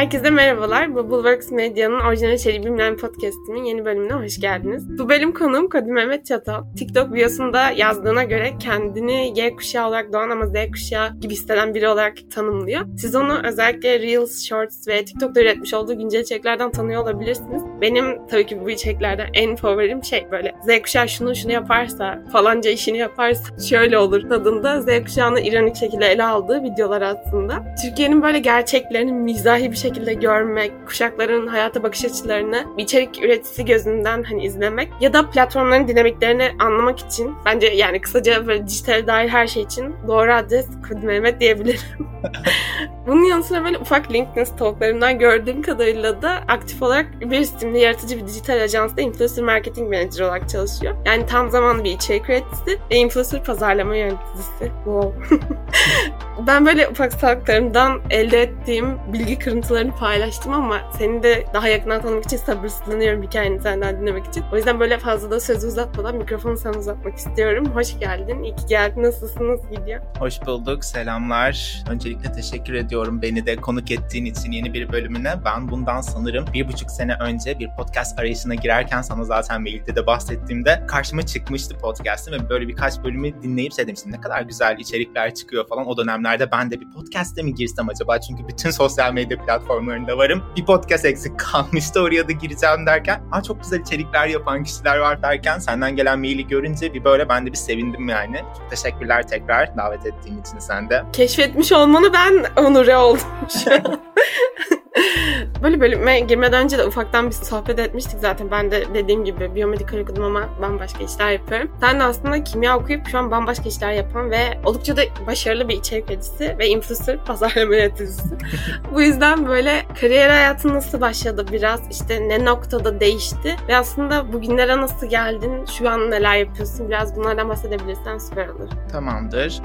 Herkese merhabalar. Bubbleworks Medya'nın orijinal içeriği bilmem podcast'imin yeni bölümüne hoş geldiniz. Bu bölüm konuğum Kadı Mehmet Çatal. TikTok biosunda yazdığına göre kendini Y kuşağı olarak doğan ama Z kuşağı gibi hisseden biri olarak tanımlıyor. Siz onu özellikle Reels, Shorts ve TikTok'ta üretmiş olduğu güncel içeriklerden tanıyor olabilirsiniz. Benim tabii ki bu içeriklerden en favorim şey böyle Z kuşağı şunu şunu yaparsa, falanca işini yaparsa şöyle olur tadında Z kuşağını ironik şekilde ele aldığı videolar aslında. Türkiye'nin böyle gerçeklerini mizahi bir şekilde görmek, kuşakların hayata bakış açılarını bir içerik üreticisi gözünden hani izlemek ya da platformların dinamiklerini anlamak için bence yani kısaca böyle dijital dair her şey için doğru adres Kudi Mehmet diyebilirim. Bunun yanı sıra böyle ufak LinkedIn stalklarımdan gördüğüm kadarıyla da aktif olarak bir isimli yaratıcı bir dijital ajansta influencer marketing manager olarak çalışıyor. Yani tam zamanlı bir içerik üreticisi ve influencer pazarlama yöneticisi. Wow. ben böyle ufak stalklarımdan elde ettiğim bilgi kırıntılarını paylaştım ama seni de daha yakından tanımak için sabırsızlanıyorum hikayeni senden dinlemek için. O yüzden böyle fazla da sözü uzatmadan mikrofonu sana uzatmak istiyorum. Hoş geldin. İyi ki geldin. Nasılsınız? Gidiyor. Hoş bulduk. Selamlar. Öncelikle teşekkür ediyorum beni de konuk ettiğin için yeni bir bölümüne. Ben bundan sanırım bir buçuk sene önce bir podcast arayışına girerken sana zaten mailde de bahsettiğimde karşıma çıkmıştı podcast'ım ve böyle birkaç bölümü dinleyip şey ne kadar güzel içerikler çıkıyor falan. O dönemlerde ben de bir podcast'e mi girsem acaba? Çünkü bütün sosyal medya platformlarında varım. Bir podcast eksik kalmıştı oraya da gireceğim derken Aa, çok güzel içerikler yapan kişiler var derken senden gelen maili görünce bir böyle ben de bir sevindim yani. Çok teşekkürler tekrar davet ettiğin için sen de. Keşfetmiş olmanı ben onure oldum şu an. Böyle bölüme girmeden önce de ufaktan bir sohbet etmiştik zaten. Ben de dediğim gibi biyomedikal okudum ama bambaşka işler yapıyorum. Sen de aslında kimya okuyup şu an bambaşka işler yapan ve oldukça da başarılı bir içerik üreticisi ve influencer pazarlama yöneticisi. Bu yüzden böyle kariyer hayatın nasıl başladı biraz işte ne noktada değişti ve aslında bugünlere nasıl geldin, şu an neler yapıyorsun biraz bunlardan bahsedebilirsen süper olur. Tamamdır.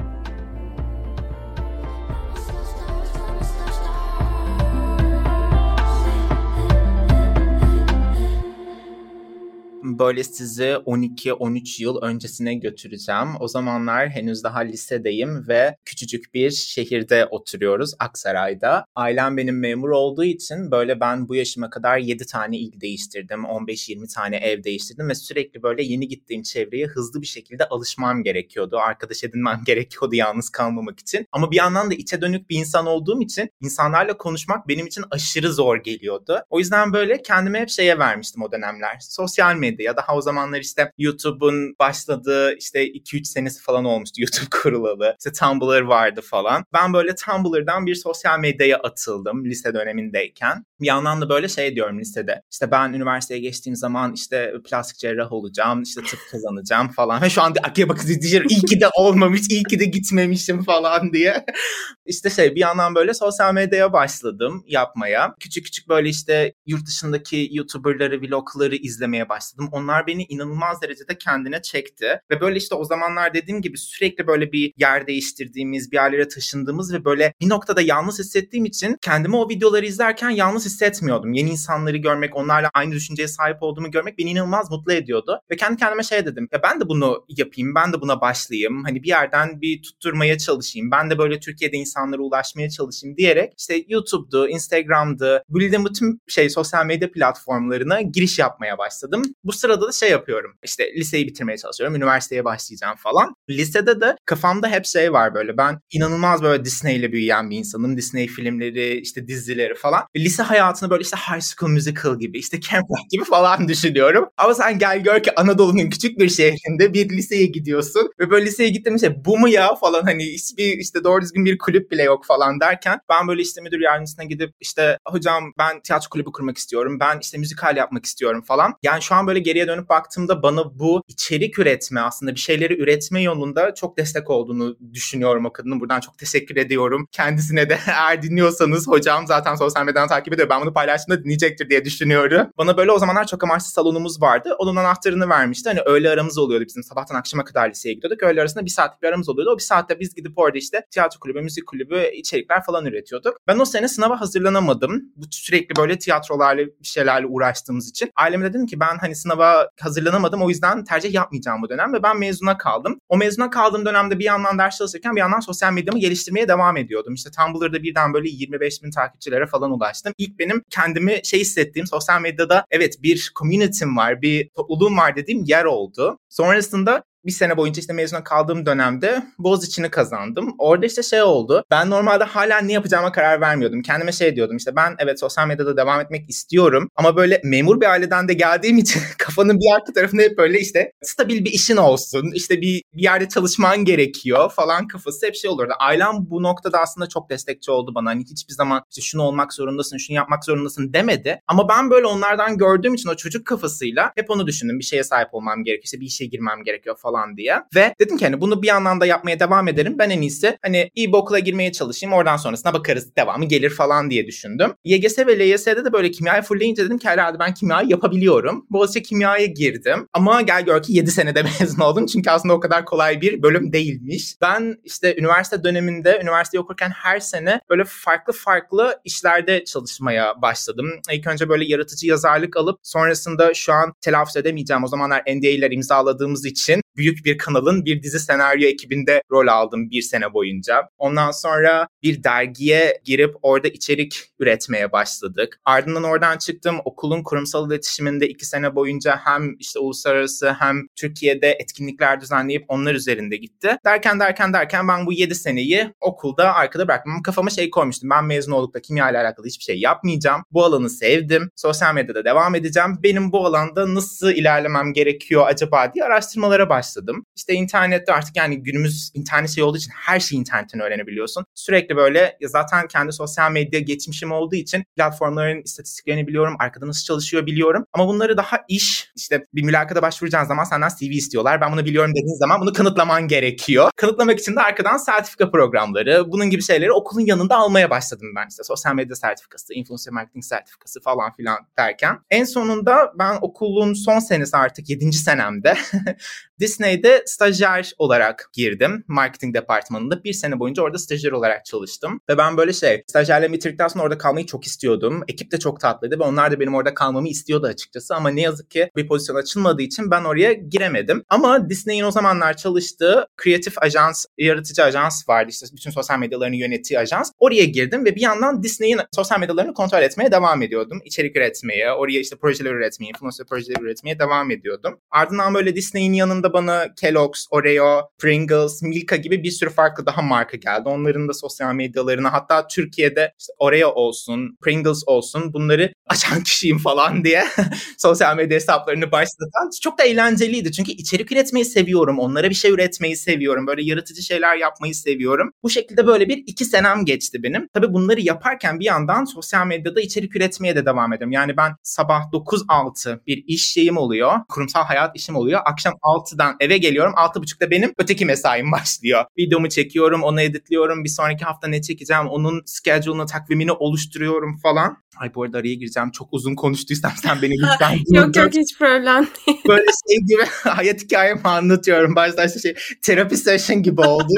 Böyle sizi 12-13 yıl öncesine götüreceğim. O zamanlar henüz daha lisedeyim ve küçücük bir şehirde oturuyoruz Aksaray'da. Ailem benim memur olduğu için böyle ben bu yaşıma kadar 7 tane il değiştirdim, 15-20 tane ev değiştirdim ve sürekli böyle yeni gittiğim çevreye hızlı bir şekilde alışmam gerekiyordu. Arkadaş edinmem gerekiyordu yalnız kalmamak için. Ama bir yandan da içe dönük bir insan olduğum için insanlarla konuşmak benim için aşırı zor geliyordu. O yüzden böyle kendime hep şeye vermiştim o dönemler. Sosyal medya ya daha o zamanlar işte YouTube'un başladığı işte 2-3 senesi falan olmuştu YouTube kurulalı. İşte Tumblr vardı falan. Ben böyle Tumblr'dan bir sosyal medyaya atıldım lise dönemindeyken. Bir yandan da böyle şey diyorum lisede. İşte ben üniversiteye geçtiğim zaman işte plastik cerrah olacağım, işte tıp kazanacağım falan. Ve şu anda akıya bakın diyeceğim iyi ki de olmamış, iyi ki de gitmemişim falan diye. İşte şey bir yandan böyle sosyal medyaya başladım yapmaya. Küçük küçük böyle işte yurt dışındaki YouTuber'ları, vlogları izlemeye başladım onlar beni inanılmaz derecede kendine çekti. Ve böyle işte o zamanlar dediğim gibi sürekli böyle bir yer değiştirdiğimiz, bir yerlere taşındığımız ve böyle bir noktada yalnız hissettiğim için kendimi o videoları izlerken yalnız hissetmiyordum. Yeni insanları görmek, onlarla aynı düşünceye sahip olduğumu görmek beni inanılmaz mutlu ediyordu. Ve kendi kendime şey dedim. Ya ben de bunu yapayım, ben de buna başlayayım. Hani bir yerden bir tutturmaya çalışayım. Ben de böyle Türkiye'de insanlara ulaşmaya çalışayım diyerek işte YouTube'du, Instagram'dı, bildiğim bütün şey sosyal medya platformlarına giriş yapmaya başladım. Bu sırada da şey yapıyorum. İşte liseyi bitirmeye çalışıyorum. Üniversiteye başlayacağım falan. Lisede de kafamda hep şey var böyle. Ben inanılmaz böyle Disney ile büyüyen bir insanım. Disney filmleri, işte dizileri falan. Lise hayatını böyle işte High School Musical gibi, işte Camp Rock gibi falan düşünüyorum. Ama sen gel gör ki Anadolu'nun küçük bir şehrinde bir liseye gidiyorsun. Ve böyle liseye gittiğimde şey bu mu ya falan hani hiçbir işte doğru düzgün bir kulüp bile yok falan derken ben böyle işte müdür yardımcısına gidip işte hocam ben tiyatro kulübü kurmak istiyorum. Ben işte müzikal yapmak istiyorum falan. Yani şu an böyle geriye dönüp baktığımda bana bu içerik üretme aslında bir şeyleri üretme yolunda çok destek olduğunu düşünüyorum o kadının. Buradan çok teşekkür ediyorum. Kendisine de eğer dinliyorsanız hocam zaten sosyal medyadan takip ediyor. Ben bunu paylaştığımda dinleyecektir diye düşünüyorum. Bana böyle o zamanlar çok amaçlı salonumuz vardı. Onun anahtarını vermişti. Hani öğle aramız oluyordu bizim sabahtan akşama kadar liseye gidiyorduk. Öğle arasında bir saatlik bir aramız oluyordu. O bir saatte biz gidip orada işte tiyatro kulübü, müzik kulübü, içerikler falan üretiyorduk. Ben o sene sınava hazırlanamadım. Bu sürekli böyle tiyatrolarla bir şeylerle uğraştığımız için. Aileme dedim ki ben hani sınava hazırlanamadım. O yüzden tercih yapmayacağım bu dönem ve ben mezuna kaldım. O mezuna kaldığım dönemde bir yandan ders çalışırken bir yandan sosyal medyamı geliştirmeye devam ediyordum. İşte Tumblr'da birden böyle 25 bin takipçilere falan ulaştım. İlk benim kendimi şey hissettiğim sosyal medyada evet bir community'm var, bir topluluğum var dediğim yer oldu. Sonrasında bir sene boyunca işte mezuna kaldığım dönemde Boğaziçi'ni kazandım. Orada işte şey oldu. Ben normalde hala ne yapacağıma karar vermiyordum. Kendime şey diyordum işte ben evet sosyal medyada devam etmek istiyorum. Ama böyle memur bir aileden de geldiğim için kafanın bir arka tarafında hep böyle işte stabil bir işin olsun. işte bir, bir yerde çalışman gerekiyor falan kafası hep şey olurdu. Ailem bu noktada aslında çok destekçi oldu bana. Hani hiçbir zaman işte şunu olmak zorundasın, şunu yapmak zorundasın demedi. Ama ben böyle onlardan gördüğüm için o çocuk kafasıyla hep onu düşündüm. Bir şeye sahip olmam gerekiyor. İşte bir işe girmem gerekiyor falan falan diye. Ve dedim ki hani bunu bir yandan da yapmaya devam ederim. Ben en iyisi hani iyi bir okula girmeye çalışayım. Oradan sonrasına bakarız devamı gelir falan diye düşündüm. YGS ve LYS'de de böyle kimyayı fullleyince dedim ki herhalde ben kimyayı yapabiliyorum. Boğaziçi kimyaya girdim. Ama gel gör ki 7 senede mezun oldum. Çünkü aslında o kadar kolay bir bölüm değilmiş. Ben işte üniversite döneminde üniversite okurken her sene böyle farklı farklı işlerde çalışmaya başladım. İlk önce böyle yaratıcı yazarlık alıp sonrasında şu an telaffuz edemeyeceğim. O zamanlar NDA'ler imzaladığımız için büyük bir kanalın bir dizi senaryo ekibinde rol aldım bir sene boyunca. Ondan sonra bir dergiye girip orada içerik üretmeye başladık. Ardından oradan çıktım. Okulun kurumsal iletişiminde iki sene boyunca hem işte uluslararası hem Türkiye'de etkinlikler düzenleyip onlar üzerinde gitti. Derken derken derken ben bu yedi seneyi okulda arkada bıraktım. Kafama şey koymuştum. Ben mezun oldukta kimya ile alakalı hiçbir şey yapmayacağım. Bu alanı sevdim. Sosyal medyada devam edeceğim. Benim bu alanda nasıl ilerlemem gerekiyor acaba diye araştırmalara başladım başladım. İşte internette artık yani günümüz internet şey olduğu için her şeyi internetten öğrenebiliyorsun. Sürekli böyle zaten kendi sosyal medya geçmişim olduğu için platformların istatistiklerini biliyorum. Arkada nasıl çalışıyor biliyorum. Ama bunları daha iş işte bir mülakata başvuracağın zaman senden CV istiyorlar. Ben bunu biliyorum dediğin zaman bunu kanıtlaman gerekiyor. Kanıtlamak için de arkadan sertifika programları, bunun gibi şeyleri okulun yanında almaya başladım ben. İşte sosyal medya sertifikası, influencer marketing sertifikası falan filan derken. En sonunda ben okulun son senesi artık 7. senemde Disney'de stajyer olarak girdim. Marketing departmanında. Bir sene boyunca orada stajyer olarak çalıştım. Ve ben böyle şey, stajyerle bitirdikten sonra orada kalmayı çok istiyordum. Ekip de çok tatlıydı ve onlar da benim orada kalmamı istiyordu açıkçası. Ama ne yazık ki bir pozisyon açılmadığı için ben oraya giremedim. Ama Disney'in o zamanlar çalıştığı kreatif ajans, yaratıcı ajans vardı. İşte bütün sosyal medyalarını yönettiği ajans. Oraya girdim ve bir yandan Disney'in sosyal medyalarını kontrol etmeye devam ediyordum. İçerik üretmeye, oraya işte projeler üretmeye, influencer projeler üretmeye devam ediyordum. Ardından böyle Disney'in yanında bana Kellogg's, Oreo, Pringles, Milka gibi bir sürü farklı daha marka geldi. Onların da sosyal medyalarına hatta Türkiye'de işte Oreo olsun, Pringles olsun bunları açan kişiyim falan diye sosyal medya hesaplarını başlatan çok da eğlenceliydi. Çünkü içerik üretmeyi seviyorum. Onlara bir şey üretmeyi seviyorum. Böyle yaratıcı şeyler yapmayı seviyorum. Bu şekilde böyle bir iki senem geçti benim. Tabii bunları yaparken bir yandan sosyal medyada içerik üretmeye de devam ediyorum. Yani ben sabah 9-6 bir iş şeyim oluyor. Kurumsal hayat işim oluyor. Akşam 6'dan eve geliyorum. 6.30'da benim öteki mesaim başlıyor. Videomu çekiyorum, onu editliyorum. Bir sonraki hafta ne çekeceğim, onun schedule'ını, takvimini oluşturuyorum falan. Ay bu arada araya gireceğim. Çok uzun konuştuysam sen beni lütfen Yok yok hiç problem Böyle şey gibi hayat hikayemi anlatıyorum. Bazen işte şey terapi session gibi oldu.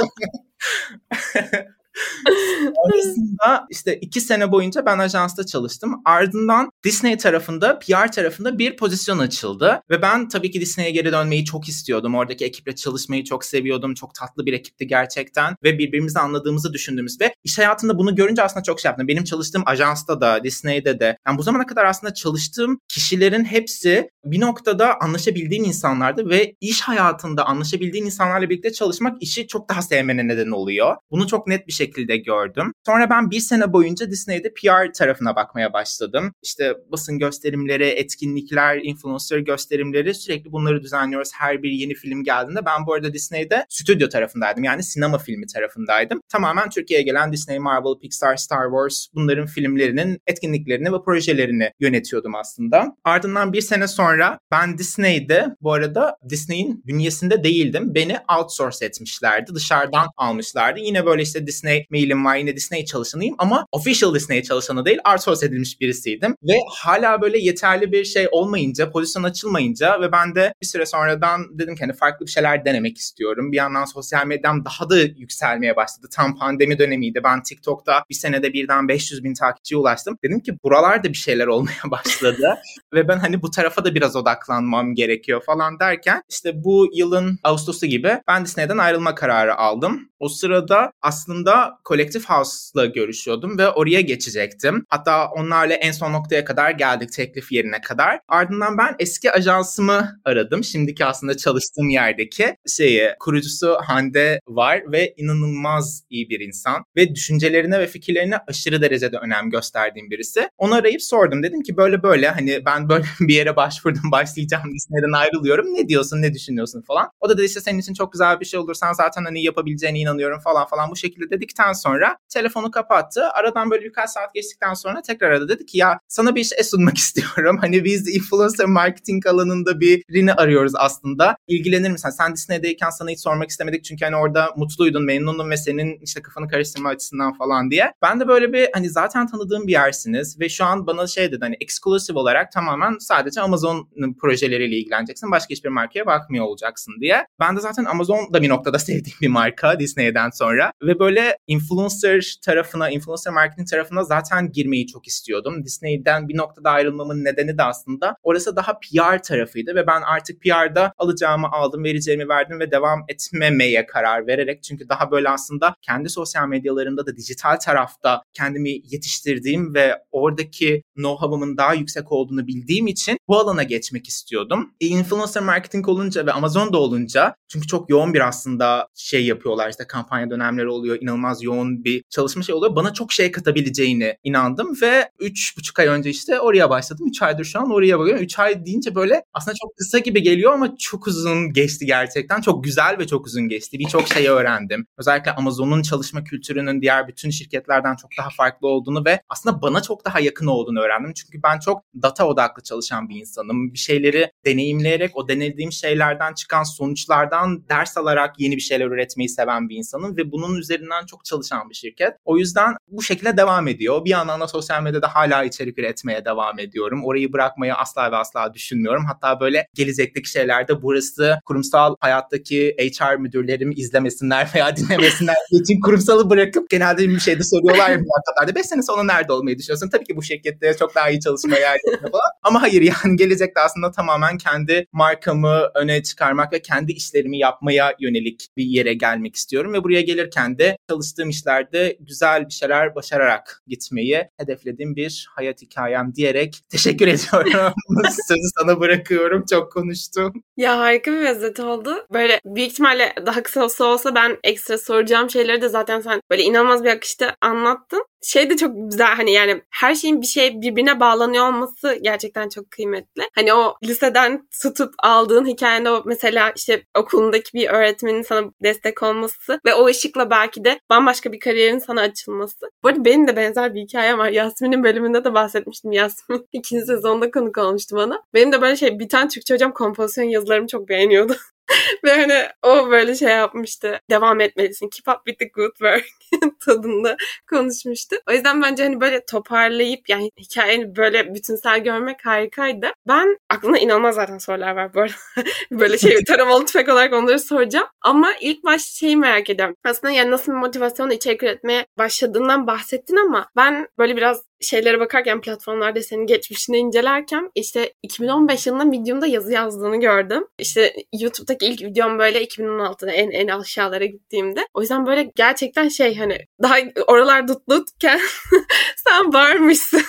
Sonrasında işte iki sene boyunca ben ajansta çalıştım. Ardından Disney tarafında, PR tarafında bir pozisyon açıldı. Ve ben tabii ki Disney'e geri dönmeyi çok istiyordum. Oradaki ekiple çalışmayı çok seviyordum. Çok tatlı bir ekipti gerçekten. Ve birbirimizi anladığımızı düşündüğümüz ve iş hayatında bunu görünce aslında çok şey yaptım. Benim çalıştığım ajansta da, Disney'de de. Yani bu zamana kadar aslında çalıştığım kişilerin hepsi bir noktada anlaşabildiğim insanlardı ve iş hayatında anlaşabildiğin insanlarla birlikte çalışmak işi çok daha sevmene neden oluyor. Bunu çok net bir şekilde gördüm. Sonra ben bir sene boyunca Disney'de PR tarafına bakmaya başladım. İşte basın gösterimleri, etkinlikler, influencer gösterimleri sürekli bunları düzenliyoruz. Her bir yeni film geldiğinde ben bu arada Disney'de stüdyo tarafındaydım. Yani sinema filmi tarafındaydım. Tamamen Türkiye'ye gelen Disney, Marvel, Pixar, Star Wars bunların filmlerinin etkinliklerini ve projelerini yönetiyordum aslında. Ardından bir sene sonra ben Disney'de bu arada Disney'in bünyesinde değildim. Beni outsource etmişlerdi. Dışarıdan almışlardı. Yine böyle işte Disney Mailim var. Yine Disney çalışanıyım ama official Disney çalışanı değil. Outsource edilmiş birisiydim. Ve hala böyle yeterli bir şey olmayınca, pozisyon açılmayınca ve ben de bir süre sonradan dedim ki hani farklı bir şeyler denemek istiyorum. Bir yandan sosyal medyam daha da yükselmeye başladı. Tam pandemi dönemiydi. Ben TikTok'ta bir senede birden 500 bin takipçiye ulaştım. Dedim ki buralarda bir şeyler olmaya başladı. ve ben hani bu tarafa da biraz odaklanmam gerekiyor falan derken işte bu yılın Ağustos'u gibi ben Disney'den ayrılma kararı aldım. O sırada aslında Collective House'la görüşüyordum ve oraya geçecektim. Hatta onlarla en son noktaya kadar geldik teklif yerine kadar. Ardından ben eski ajansımı aradım. Şimdiki aslında çalıştığım yerdeki şeyi kurucusu Hande var ve inanılmaz iyi bir insan ve düşüncelerine ve fikirlerine aşırı derecede önem gösterdiğim birisi. Onu arayıp sordum. Dedim ki böyle böyle hani ben böyle bir yere başvurdum başlayacağım Disney'den ayrılıyorum. Ne diyorsun ne düşünüyorsun falan. O da dedi işte senin için çok güzel bir şey olur. Sen zaten hani yapabileceğine inanıyorum falan falan bu şekilde dedikten sonra telefonu kapattı. Aradan böyle birkaç saat geçtikten sonra tekrar aradı. Dedi ki ya sana bir şey sunmak istiyorum. Hani biz influencer marketing alanında birini arıyoruz aslında. İlgilenir misin? Sen Disney'deyken sana hiç sormak istemedik çünkü hani orada mutluydun, memnunum ve senin işte kafanı karıştırma açısından falan diye. Ben de böyle bir hani zaten tanıdığım bir yersiniz ve şu an bana şey dedi hani exclusive olarak tamamen sadece Amazon projeleriyle ilgileneceksin. Başka hiçbir markaya bakmıyor olacaksın diye. Ben de zaten Amazon da bir noktada sevdiğim bir marka Disney'den sonra ve böyle influencer tarafına, influencer marketing tarafına zaten girmeyi çok istiyordum. Disney'den bir noktada ayrılmamın nedeni de aslında orası daha PR tarafıydı ve ben artık PR'da alacağımı aldım, vereceğimi verdim ve devam etmemeye karar vererek çünkü daha böyle aslında kendi sosyal medyalarımda da dijital tarafta kendimi yetiştirdiğim ve oradaki know-how'ımın daha yüksek olduğunu bildiğim için bu alana geçmek istiyordum. E, influencer marketing olunca ve Amazon'da olunca çünkü çok yoğun bir aslında şey yapıyorlar işte kampanya dönemleri oluyor. inanılmaz yoğun bir çalışma şey oluyor. Bana çok şey katabileceğini inandım ve 3,5 ay önce işte oraya başladım. 3 aydır şu an oraya bakıyorum. 3 ay deyince böyle aslında çok kısa gibi geliyor ama çok uzun geçti gerçekten. Çok güzel ve çok uzun geçti. Birçok şey öğrendim. Özellikle Amazon'un çalışma kültürünün diğer bütün şirketlerden çok daha farklı olduğunu ve aslında bana çok daha yakın olduğunu öğrendim. Çünkü ben çok data odaklı çalışan bir insanım. Bir şeyleri deneyimleyerek o denediğim şeylerden çıkan sonuçlardan ders alarak yeni bir şeyler üretmeyi seven bir insanım ve bunun üzerinden çok çalışan bir şirket. O yüzden bu şekilde devam ediyor. Bir yandan da sosyal medyada hala içerik üretmeye devam ediyorum. Orayı bırakmayı asla ve asla düşünmüyorum. Hatta böyle gelecekteki şeylerde burası kurumsal hayattaki HR müdürlerim izlemesinler veya dinlemesinler için kurumsalı bırakıp genelde bir şeyde soruyorlar ya mülakatlarda 5 sene sonra nerede olmayı düşünüyorsun? Tabii ki bu şirkette çok daha iyi çalışma yerlerinde falan. Ama hayır yani gelecekte aslında tamamen kendi markamı öne çıkarmak ve kendi işlerimi yapmaya yönelik bir yere gelmek istiyorum ve buraya gelirken de çalıştığım işlerde güzel bir şeyler başararak gitmeyi hedeflediğim bir hayat hikayem diyerek teşekkür ediyorum. Sözü sana bırakıyorum. Çok konuştum. Ya harika bir özet oldu. Böyle büyük ihtimalle daha kısa olsa olsa ben ekstra soracağım şeyleri de zaten sen böyle inanılmaz bir akışta anlattın şey de çok güzel hani yani her şeyin bir şey birbirine bağlanıyor olması gerçekten çok kıymetli. Hani o liseden tutup aldığın hikayende o mesela işte okulundaki bir öğretmenin sana destek olması ve o ışıkla belki de bambaşka bir kariyerin sana açılması. Bu arada benim de benzer bir hikayem var. Yasmin'in bölümünde de bahsetmiştim. Yasmin ikinci sezonda konuk olmuştu bana. Benim de böyle şey bir tane Türkçe hocam kompozisyon yazılarımı çok beğeniyordu. Ve hani o böyle şey yapmıştı. Devam etmelisin. Keep up with the good work tadında konuşmuştu. O yüzden bence hani böyle toparlayıp yani hikayeni böyle bütünsel görmek harikaydı. Ben aklımda inanılmaz zaten sorular var bu arada. böyle şey taramalı tüfek olarak onları soracağım. Ama ilk başta şeyi merak ediyorum. Aslında yani nasıl bir motivasyonla içerik üretmeye başladığından bahsettin ama ben böyle biraz şeylere bakarken platformlarda senin geçmişini incelerken işte 2015 yılında Medium'da yazı yazdığını gördüm. İşte YouTube'daki ilk videom böyle 2016'da en en aşağılara gittiğimde. O yüzden böyle gerçekten şey hani daha oralar dutlutken sen varmışsın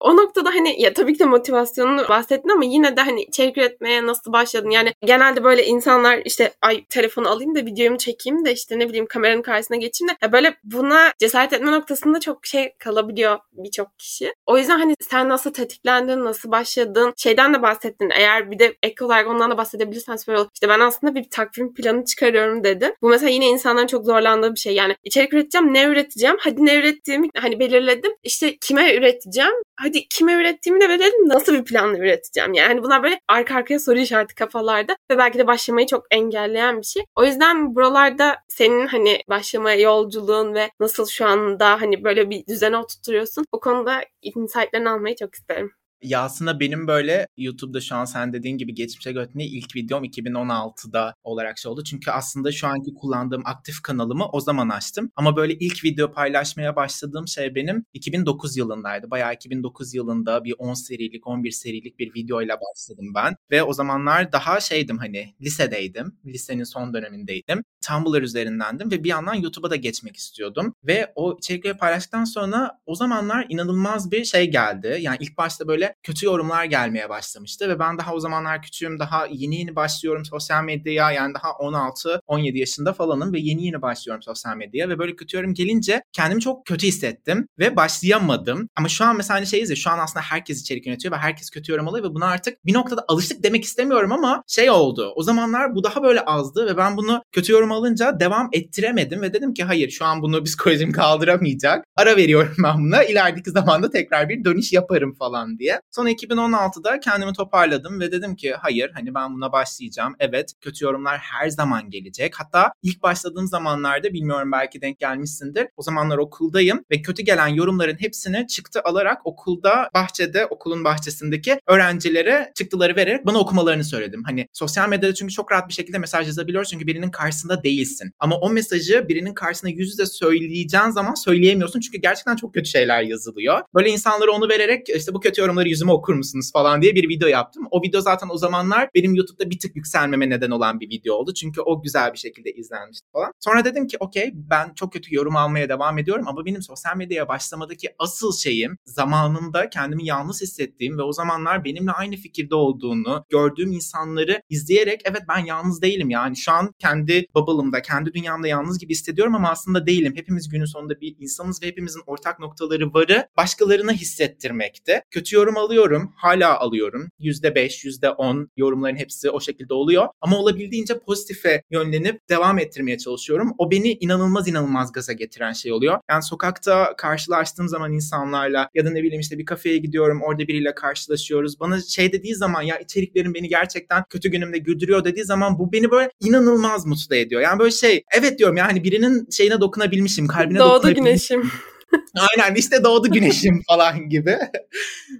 o noktada hani ya tabii ki de motivasyonunu bahsettin ama yine de hani içerik üretmeye nasıl başladın? Yani genelde böyle insanlar işte ay telefonu alayım da videomu çekeyim de işte ne bileyim kameranın karşısına geçeyim de ya böyle buna cesaret etme noktasında çok şey kalabiliyor birçok kişi. O yüzden hani sen nasıl tetiklendin, nasıl başladın? Şeyden de bahsettin. Eğer bir de ek olarak ondan da bahsedebilirsen süper olur. İşte ben aslında bir takvim planı çıkarıyorum dedi. Bu mesela yine insanların çok zorlandığı bir şey. Yani içerik üreteceğim, ne üreteceğim? Hadi ne ürettiğimi hani belirledim. İşte kime üreteceğim? Üreteceğim. Hadi kime ürettiğimi de verelim nasıl bir planla üreteceğim. Yani bunlar böyle arka arkaya soru işareti kafalarda ve belki de başlamayı çok engelleyen bir şey. O yüzden buralarda senin hani başlamaya yolculuğun ve nasıl şu anda hani böyle bir düzene oturtuyorsun o konuda insightlerini almayı çok isterim. Ya aslında benim böyle YouTube'da şu an sen dediğin gibi geçmişe götürme ilk videom 2016'da olarak şey oldu. Çünkü aslında şu anki kullandığım aktif kanalımı o zaman açtım. Ama böyle ilk video paylaşmaya başladığım şey benim 2009 yılındaydı. Bayağı 2009 yılında bir 10 serilik, 11 serilik bir videoyla başladım ben. Ve o zamanlar daha şeydim hani lisedeydim. Lisenin son dönemindeydim. Tumblr üzerindendim ve bir yandan YouTube'a da geçmek istiyordum. Ve o içerikleri paylaştıktan sonra o zamanlar inanılmaz bir şey geldi. Yani ilk başta böyle kötü yorumlar gelmeye başlamıştı ve ben daha o zamanlar küçüğüm daha yeni yeni başlıyorum sosyal medyaya yani daha 16-17 yaşında falanım ve yeni yeni başlıyorum sosyal medyaya ve böyle kötü yorum gelince kendimi çok kötü hissettim ve başlayamadım. Ama şu an mesela hani şeyiz ya şu an aslında herkes içerik yönetiyor ve herkes kötü yorum alıyor ve buna artık bir noktada alıştık demek istemiyorum ama şey oldu. O zamanlar bu daha böyle azdı ve ben bunu kötü yorum alınca devam ettiremedim ve dedim ki hayır şu an bunu psikolojim kaldıramayacak. Ara veriyorum ben buna. İlerideki zamanda tekrar bir dönüş yaparım falan diye. Sonra 2016'da kendimi toparladım ve dedim ki hayır hani ben buna başlayacağım. Evet kötü yorumlar her zaman gelecek. Hatta ilk başladığım zamanlarda bilmiyorum belki denk gelmişsindir. O zamanlar okuldayım ve kötü gelen yorumların hepsini çıktı alarak okulda bahçede okulun bahçesindeki öğrencilere çıktıları vererek bana okumalarını söyledim. Hani sosyal medyada çünkü çok rahat bir şekilde mesaj yazabiliyoruz çünkü birinin karşısında değilsin. Ama o mesajı birinin karşısında yüz yüze söyleyeceğin zaman söyleyemiyorsun çünkü gerçekten çok kötü şeyler yazılıyor. Böyle insanlara onu vererek işte bu kötü yorumları yüzüme okur musunuz falan diye bir video yaptım. O video zaten o zamanlar benim YouTube'da bir tık yükselmeme neden olan bir video oldu. Çünkü o güzel bir şekilde izlenmişti falan. Sonra dedim ki okey ben çok kötü yorum almaya devam ediyorum ama benim sosyal medyaya başlamadaki asıl şeyim zamanında kendimi yalnız hissettiğim ve o zamanlar benimle aynı fikirde olduğunu gördüğüm insanları izleyerek evet ben yalnız değilim yani şu an kendi bubble'ımda, kendi dünyamda yalnız gibi hissediyorum ama aslında değilim. Hepimiz günün sonunda bir insanız ve hepimizin ortak noktaları varı başkalarına hissettirmekte. Kötü yorum alıyorum. Hala alıyorum. %5, %10 yorumların hepsi o şekilde oluyor. Ama olabildiğince pozitife yönlenip devam ettirmeye çalışıyorum. O beni inanılmaz inanılmaz gaza getiren şey oluyor. Yani sokakta karşılaştığım zaman insanlarla ya da ne bileyim işte bir kafeye gidiyorum orada biriyle karşılaşıyoruz. Bana şey dediği zaman ya içeriklerim beni gerçekten kötü günümde güldürüyor dediği zaman bu beni böyle inanılmaz mutlu ediyor. Yani böyle şey evet diyorum yani birinin şeyine dokunabilmişim, kalbine Doğdu dokunabilmişim. güneşim. Aynen işte doğdu güneşim falan gibi.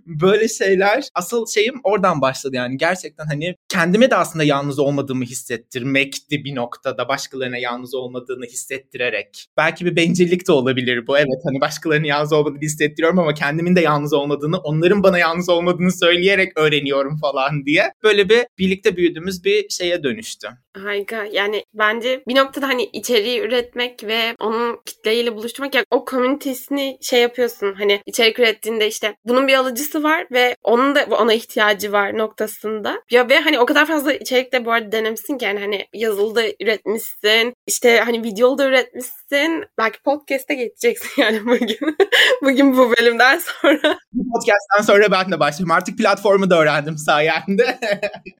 Böyle şeyler asıl şeyim oradan başladı yani gerçekten hani kendime de aslında yalnız olmadığımı hissettirmekti bir noktada başkalarına yalnız olmadığını hissettirerek. Belki bir bencillik de olabilir bu evet hani başkalarının yalnız olmadığını hissettiriyorum ama kendimin de yalnız olmadığını onların bana yalnız olmadığını söyleyerek öğreniyorum falan diye. Böyle bir birlikte büyüdüğümüz bir şeye dönüştü. Harika. Yani bence bir noktada hani içeriği üretmek ve onun kitleyle buluşturmak yani o komünitesini şey yapıyorsun hani içerik ürettiğinde işte bunun bir alıcısı var ve onun da ona ihtiyacı var noktasında. Ya ve hani o kadar fazla içerik de bu arada denemişsin ki yani hani yazılı da üretmişsin işte hani videolu da üretmişsin belki podcast'e geçeceksin yani bugün. bugün bu bölümden sonra. Bu podcast'ten sonra ben de başladım. Artık platformu da öğrendim sayende.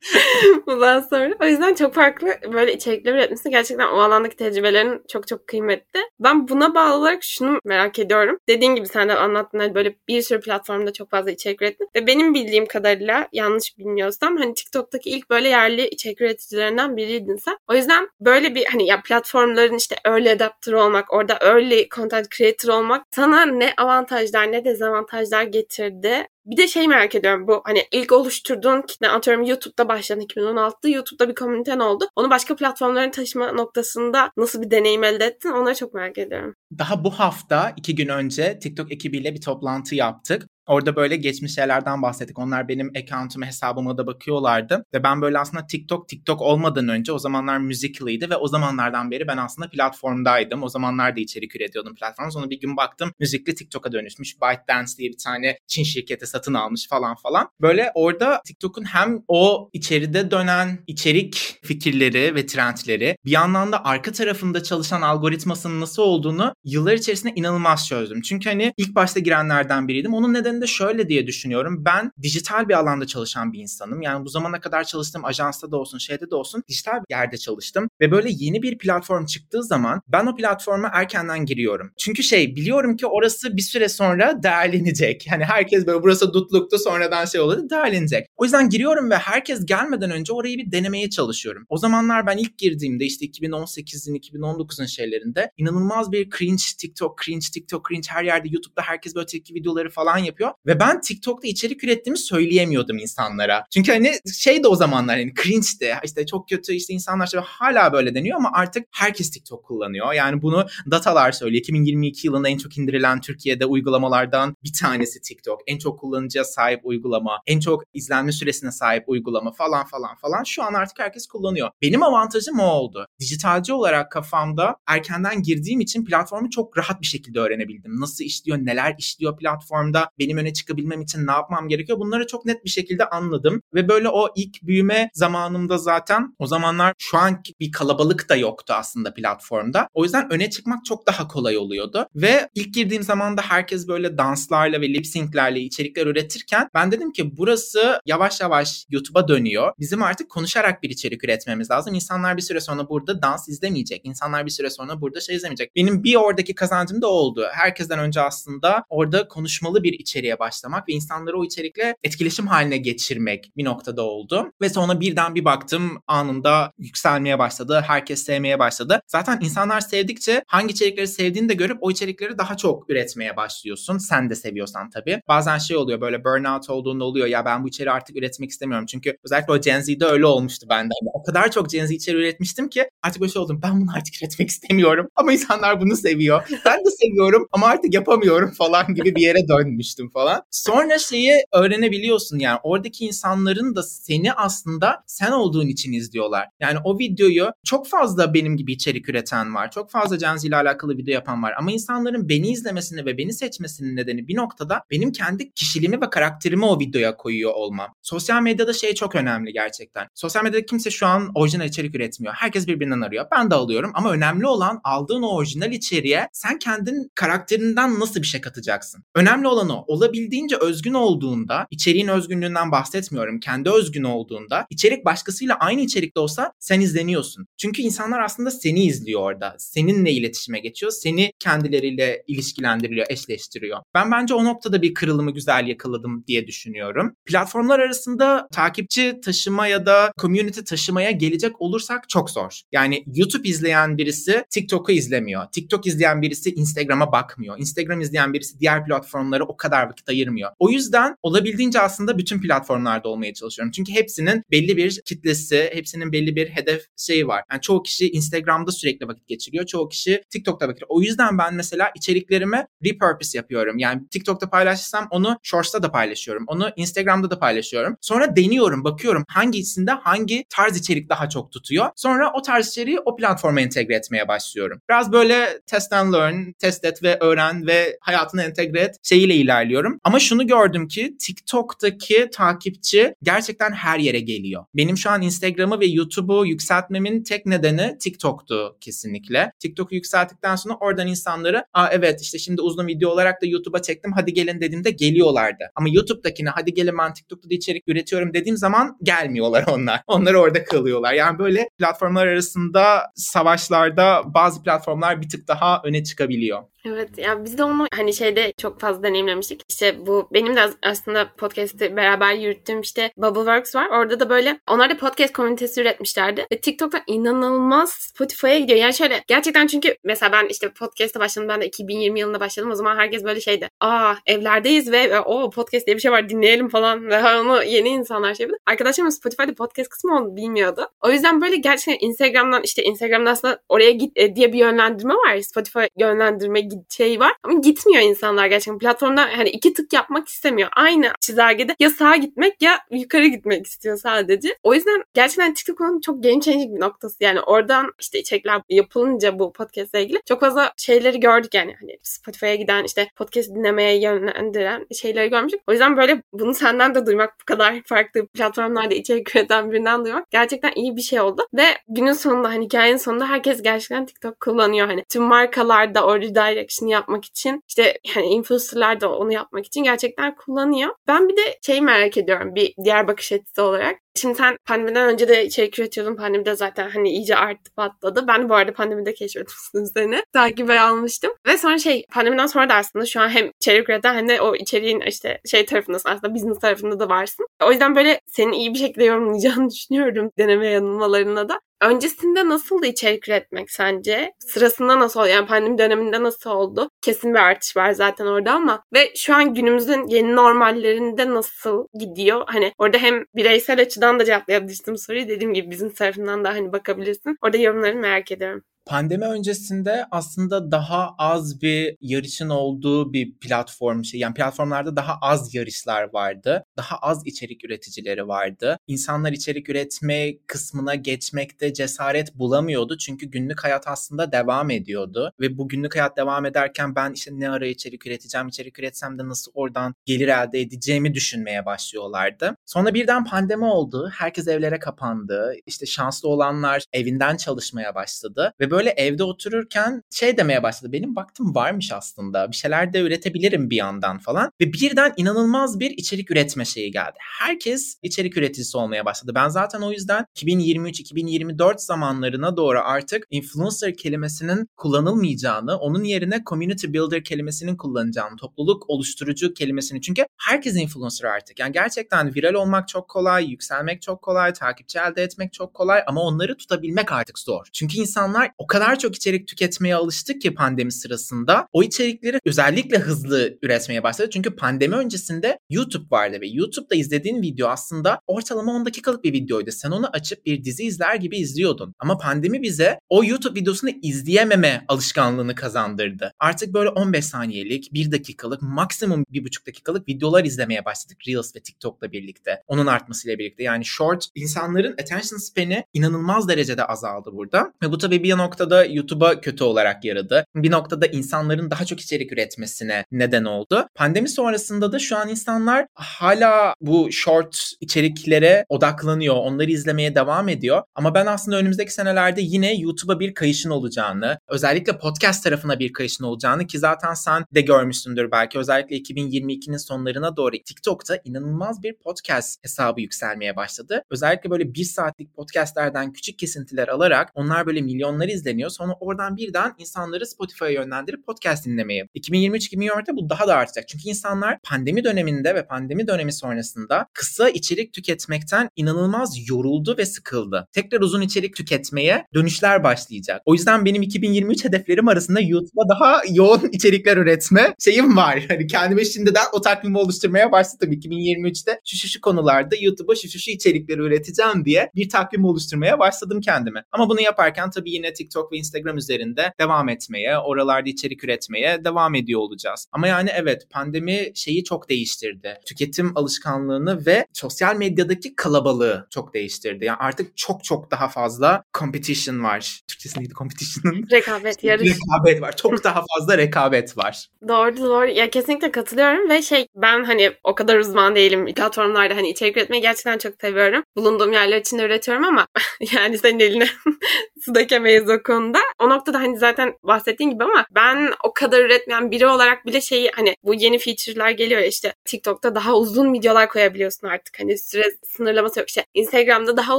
Bundan sonra. O yüzden çok farklı böyle içerikler üretmişsin. Gerçekten o alandaki tecrübelerin çok çok kıymetli. Ben buna bağlı olarak şunu merak ediyorum. Dediğin gibi senden anlattın hani böyle bir sürü platformda çok fazla içerik ürettin. Ve benim bildiğim kadarıyla yanlış bilmiyorsam hani TikTok'taki ilk böyle yerli içerik üreticilerinden biriydin sen. O yüzden böyle bir hani ya platformların işte early adapter olmak, orada early content creator olmak sana ne avantajlar ne dezavantajlar getirdi? Bir de şey merak ediyorum bu hani ilk oluşturduğun kitle atıyorum YouTube'da başladın 2016'da YouTube'da bir komüniten oldu. Onu başka platformlara taşıma noktasında nasıl bir deneyim elde ettin onları çok merak ediyorum. Daha bu hafta iki gün önce TikTok ekibiyle bir toplantı yaptık. Orada böyle geçmiş şeylerden bahsettik. Onlar benim account'uma, hesabıma da bakıyorlardı. Ve ben böyle aslında TikTok, TikTok olmadan önce o zamanlar Musical.ly'di ve o zamanlardan beri ben aslında platformdaydım. O zamanlar da içerik üretiyordum platform. Sonra bir gün baktım Musical.ly TikTok'a dönüşmüş. ByteDance diye bir tane Çin şirketi satın almış falan falan. Böyle orada TikTok'un hem o içeride dönen içerik fikirleri ve trendleri bir yandan da arka tarafında çalışan algoritmasının nasıl olduğunu yıllar içerisinde inanılmaz çözdüm. Çünkü hani ilk başta girenlerden biriydim. Onun nedeni de şöyle diye düşünüyorum. Ben dijital bir alanda çalışan bir insanım. Yani bu zamana kadar çalıştığım ajansta da olsun, şeyde de olsun dijital bir yerde çalıştım. Ve böyle yeni bir platform çıktığı zaman ben o platforma erkenden giriyorum. Çünkü şey biliyorum ki orası bir süre sonra değerlenecek. Hani herkes böyle burası dutluktu sonradan şey oldu değerlenecek. O yüzden giriyorum ve herkes gelmeden önce orayı bir denemeye çalışıyorum. O zamanlar ben ilk girdiğimde işte 2018'in 2019'un şeylerinde inanılmaz bir cringe TikTok, cringe TikTok, cringe her yerde YouTube'da herkes böyle tepki videoları falan yapıyor. Ve ben TikTok'ta içerik ürettiğimi söyleyemiyordum insanlara. Çünkü hani şey de o zamanlar hani cringe'di. İşte çok kötü işte insanlar işte hala böyle deniyor ama artık herkes TikTok kullanıyor. Yani bunu datalar söylüyor. 2022 yılında en çok indirilen Türkiye'de uygulamalardan bir tanesi TikTok. En çok kullanıcıya sahip uygulama, en çok izlenme süresine sahip uygulama falan falan falan. Şu an artık herkes kullanıyor. Benim avantajım o oldu. Dijitalci olarak kafamda erkenden girdiğim için platformu çok rahat bir şekilde öğrenebildim. Nasıl işliyor, neler işliyor platformda, benim öne çıkabilmem için ne yapmam gerekiyor bunları çok net bir şekilde anladım. Ve böyle o ilk büyüme zamanımda zaten o zamanlar şu anki bir kalabalık da yoktu aslında platformda. O yüzden öne çıkmak çok daha kolay oluyordu. Ve ilk girdiğim zaman da herkes böyle danslarla ve lip sync'lerle içerikler üretirken ben dedim ki burası yavaş yavaş YouTube'a dönüyor. Bizim artık konuşarak bir içerik üretmemiz lazım. İnsanlar bir süre sonra burada dans izlemeyecek. İnsanlar bir süre sonra burada şey izlemeyecek. Benim bir oradaki kazancım da oldu. Herkesten önce aslında orada konuşmalı bir içeriğe başlamak ve insanları o içerikle etkileşim haline geçirmek bir noktada oldu. Ve sonra birden bir baktım anında yükselmeye başladı. Herkes sevmeye başladı. Zaten insanlar sevdikçe hangi içerikleri sevdiğini de görüp o içerikleri daha çok üretmeye başlıyorsun. Sen de seviyorsan tabii. Bazen şey oluyor böyle burnout olduğunda oluyor ya ben bu içeriği artık üretmek istemiyorum. Çünkü özellikle o Gen Z'de öyle olmuştu bende. O kadar çok Gen Z içeriği üretmiştim ki artık böyle şey oldum. Ben bunu artık üretmek istemiyorum. Ama insanlar bunu seviyor. Ben de seviyorum ama artık yapamıyorum falan gibi bir yere dönmüştüm falan. Sonra şeyi öğrenebiliyorsun yani oradaki insanların da seni aslında sen olduğun için izliyorlar. Yani o videoyu çok fazla benim gibi içerik üreten var. Çok fazla Gen Z ile alakalı video yapan var. Ama insanların beni izlemesini ve beni seçmesinin nedeni bir noktada benim kendi kişiliğimi ve karakterimi o videoya koyuyor olmam. Sosyal medyada şey çok önemli gerçekten. Sosyal medyada kimse şu an orijinal içerik üretmiyor. Herkes birbirinden arıyor. Ben de alıyorum ama önemli olan aldığın o orijinal içeriğe sen kendin karakterinden nasıl bir şey katacaksın? Önemli olan o. Olabildiğince özgün olduğunda, içeriğin özgünlüğünden bahsetmiyorum. Kendi özgün olduğunda, içerik başkasıyla aynı içerikte olsa sen izleniyorsun. Çünkü insanlar aslında seni izliyor orada. Seninle iletişime geçiyor. Seni kendileriyle ilişkilendiriliyor, eşleştiriyor. Ben bence o noktada bir kırılımı güzel yakaladım diye düşünüyorum. Platformlar arasında takipçi taşıma ya da community taşımaya gelecek olursak çok zor. Yani YouTube izleyen birisi TikTok'u izlemiyor. TikTok izleyen birisi Instagram'a bakmıyor. Instagram izleyen birisi diğer platformlara o kadar vakit ayırmıyor. O yüzden olabildiğince aslında bütün platformlarda olmaya çalışıyorum. Çünkü hepsinin belli bir kitlesi, hepsinin belli bir hedef şeyi var. Yani çoğu kişi Instagram'da sürekli vakit geçiriyor. Çoğu kişi TikTok'ta vakit. O yüzden ben mesela içeriklerimi repurpose yapıyorum. Yani TikTok'ta paylaşsam onu Shorts'ta da paylaşıyorum. Onu Instagram'da da paylaşıyorum. Sonra deniyorum, bakıyorum hangisinde hangi tarz içerik daha çok tutuyor. Sonra o tarz içeriği o platforma entegre etmeye başlıyorum. Biraz böyle test and learn, test et ve öğren ve hayatına entegre et şeyiyle ilerliyorum. Ama şunu gördüm ki TikTok'taki takipçi gerçekten her yere geliyor. Benim şu an Instagram'ı ve YouTube'u yükseltmemin tek nedeni TikTok'tu kesinlikle. TikTok'u yükselttikten sonra oradan insanları Aa evet işte şimdi uzun video olarak da YouTube'a çektim hadi gelin dediğimde geliyorlardı. Ama YouTube'dakine hadi gelin ben TikTok'ta da içerik üretiyorum dediğim zaman gelmiyorlar onlar. Onlar orada kalıyorlar. Yani böyle platformlar arasında savaşlarda bazı platformlar bir tık daha öne çıkabiliyor. Evet ya biz de onu hani şeyde çok fazla deneyimlemiştik. İşte bu benim de aslında podcast'i beraber yürüttüğüm işte Bubbleworks var. Orada da böyle onlar da podcast komünitesi üretmişlerdi. Ve TikTok'ta inanılmaz Spotify'a gidiyor. Yani şöyle gerçekten çünkü mesela ben işte podcast'a başladım. Ben de 2020 yılında başladım. O zaman herkes böyle şeydi. Aa evlerdeyiz ve o podcast diye bir şey var dinleyelim falan. Ve onu yeni insanlar şey yapıyor. Arkadaşlarım Spotify'da podcast kısmı onu bilmiyordu. O yüzden böyle gerçekten Instagram'dan işte Instagram'da aslında oraya git e, diye bir yönlendirme var. Spotify yönlendirme şey var. Ama gitmiyor insanlar gerçekten. Platformda hani iki tık yapmak istemiyor. Aynı çizelgede ya sağa gitmek ya yukarı gitmek istiyor sadece. O yüzden gerçekten TikTok'un çok game changing bir noktası. Yani oradan işte içerikler yapılınca bu podcast'la ilgili çok fazla şeyleri gördük yani. Hani Spotify'a giden işte podcast dinlemeye yönlendiren şeyleri görmüştük. O yüzden böyle bunu senden de duymak bu kadar farklı platformlarda içerik üreten birinden duymak gerçekten iyi bir şey oldu. Ve günün sonunda hani hikayenin sonunda herkes gerçekten TikTok kullanıyor. Hani tüm markalarda o redirect direction yapmak için işte yani influencerlar da onu yapmak için gerçekten kullanıyor. Ben bir de şeyi merak ediyorum bir diğer bakış açısı olarak. Şimdi sen pandemiden önce de içerik üretiyordun. Pandemide zaten hani iyice arttı patladı. Ben bu arada pandemide keşfetmiştim seni. Takibe almıştım. Ve sonra şey pandemiden sonra da aslında şu an hem içerik üreten hem de o içeriğin işte şey tarafındasın aslında business tarafında da varsın. O yüzden böyle senin iyi bir şekilde yorumlayacağını düşünüyorum deneme yanılmalarına da. Öncesinde nasıldı içerik üretmek sence? Sırasında nasıl oldu? Yani pandemi döneminde nasıl oldu? Kesin bir artış var zaten orada ama ve şu an günümüzün yeni normallerinde nasıl gidiyor? Hani orada hem bireysel açıdan da cevaplayabilirsin soruyu. Dediğim gibi bizim tarafından da hani bakabilirsin. Orada yorumlarını merak ediyorum. Pandemi öncesinde aslında daha az bir yarışın olduğu bir platform şey. Yani platformlarda daha az yarışlar vardı. Daha az içerik üreticileri vardı. İnsanlar içerik üretme kısmına geçmekte cesaret bulamıyordu. Çünkü günlük hayat aslında devam ediyordu. Ve bu günlük hayat devam ederken ben işte ne ara içerik üreteceğim, içerik üretsem de nasıl oradan gelir elde edeceğimi düşünmeye başlıyorlardı. Sonra birden pandemi oldu. Herkes evlere kapandı. İşte şanslı olanlar evinden çalışmaya başladı. Ve böyle evde otururken şey demeye başladı. Benim baktım varmış aslında. Bir şeyler de üretebilirim bir yandan falan. Ve birden inanılmaz bir içerik üretme şeyi geldi. Herkes içerik üreticisi olmaya başladı. Ben zaten o yüzden 2023-2024 zamanlarına doğru artık influencer kelimesinin kullanılmayacağını, onun yerine community builder kelimesinin kullanacağını, topluluk oluşturucu kelimesini. Çünkü herkes influencer artık. Yani gerçekten viral olmak çok kolay, yükselmek çok kolay, takipçi elde etmek çok kolay ama onları tutabilmek artık zor. Çünkü insanlar o kadar çok içerik tüketmeye alıştık ki pandemi sırasında o içerikleri özellikle hızlı üretmeye başladı. Çünkü pandemi öncesinde YouTube vardı ve YouTube'da izlediğin video aslında ortalama 10 dakikalık bir videoydu. Sen onu açıp bir dizi izler gibi izliyordun. Ama pandemi bize o YouTube videosunu izleyememe alışkanlığını kazandırdı. Artık böyle 15 saniyelik, 1 dakikalık, maksimum 1,5 dakikalık videolar izlemeye başladık Reels ve TikTok'la birlikte. Onun artmasıyla birlikte. Yani short insanların attention span'i inanılmaz derecede azaldı burada. Ve bu tabii bir noktada YouTube'a kötü olarak yaradı. Bir noktada insanların daha çok içerik üretmesine neden oldu. Pandemi sonrasında da şu an insanlar hala bu short içeriklere odaklanıyor. Onları izlemeye devam ediyor. Ama ben aslında önümüzdeki senelerde yine YouTube'a bir kayışın olacağını, özellikle podcast tarafına bir kayışın olacağını ki zaten sen de görmüşsündür belki. Özellikle 2022'nin sonlarına doğru TikTok'ta inanılmaz bir podcast hesabı yükselmeye başladı. Özellikle böyle bir saatlik podcastlerden küçük kesintiler alarak onlar böyle milyonlar izleniyor. Sonra oradan birden insanları Spotify'a yönlendirip podcast dinlemeye. 2023-2024'te bu daha da artacak. Çünkü insanlar pandemi döneminde ve pandemi dönemi sonrasında kısa içerik tüketmekten inanılmaz yoruldu ve sıkıldı. Tekrar uzun içerik tüketmeye dönüşler başlayacak. O yüzden benim 2023 hedeflerim arasında YouTube'a daha yoğun içerikler üretme şeyim var. Hani kendime şimdiden o takvimi oluşturmaya başladım. 2023'te şu şu şu konularda YouTube'a şu şu şu içerikleri üreteceğim diye bir takvim oluşturmaya başladım kendime. Ama bunu yaparken tabii yine TikTok ve Instagram üzerinde devam etmeye, oralarda içerik üretmeye devam ediyor olacağız. Ama yani evet pandemi şeyi çok değiştirdi. Tüketim alışkanlığını ve sosyal medyadaki kalabalığı çok değiştirdi. Yani artık çok çok daha fazla competition var. Türkçesi neydi competition'ın? Rekabet, yarış. Rekabet var. Çok daha fazla rekabet var. Doğru doğru. Ya kesinlikle katılıyorum ve şey ben hani o kadar uzman değilim. Platformlarda hani içerik üretmeyi gerçekten çok seviyorum. Bulunduğum yerler için üretiyorum ama yani senin eline su dökemeyiz o konuda. O noktada hani zaten bahsettiğin gibi ama ben o kadar üretmeyen biri olarak bile şeyi hani bu yeni feature'lar geliyor işte TikTok'ta daha uzun videolar koyabiliyorsun artık. Hani süre sınırlaması yok işte. Instagram'da daha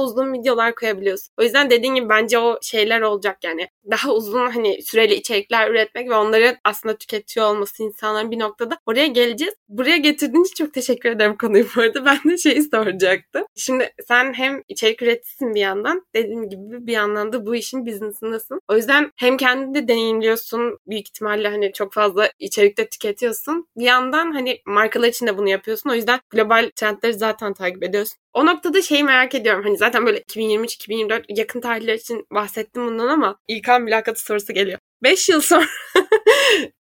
uzun videolar koyabiliyorsun. O yüzden dediğin gibi bence o şeyler olacak yani. Daha uzun hani süreli içerikler üretmek ve onları aslında tüketiyor olması insanların bir noktada. Oraya geleceğiz. Buraya getirdiğin için çok teşekkür ederim konuyu bu arada. Ben de şeyi soracaktım. Şimdi sen hem içerik üreticisin bir yandan. Dediğim gibi bir yandan da bu işin business'ındasın. O yüzden hem kendini de deneyimliyorsun. Büyük ihtimalle hani çok fazla içerikte tüketiyorsun. Bir yandan hani markalar için de bunu yapıyorsun. O yüzden global trendleri zaten takip ediyorsun. O noktada şeyi merak ediyorum. Hani zaten böyle 2023-2024 yakın tarihler için bahsettim bundan ama ilk an mülakatı sorusu geliyor. 5 yıl sonra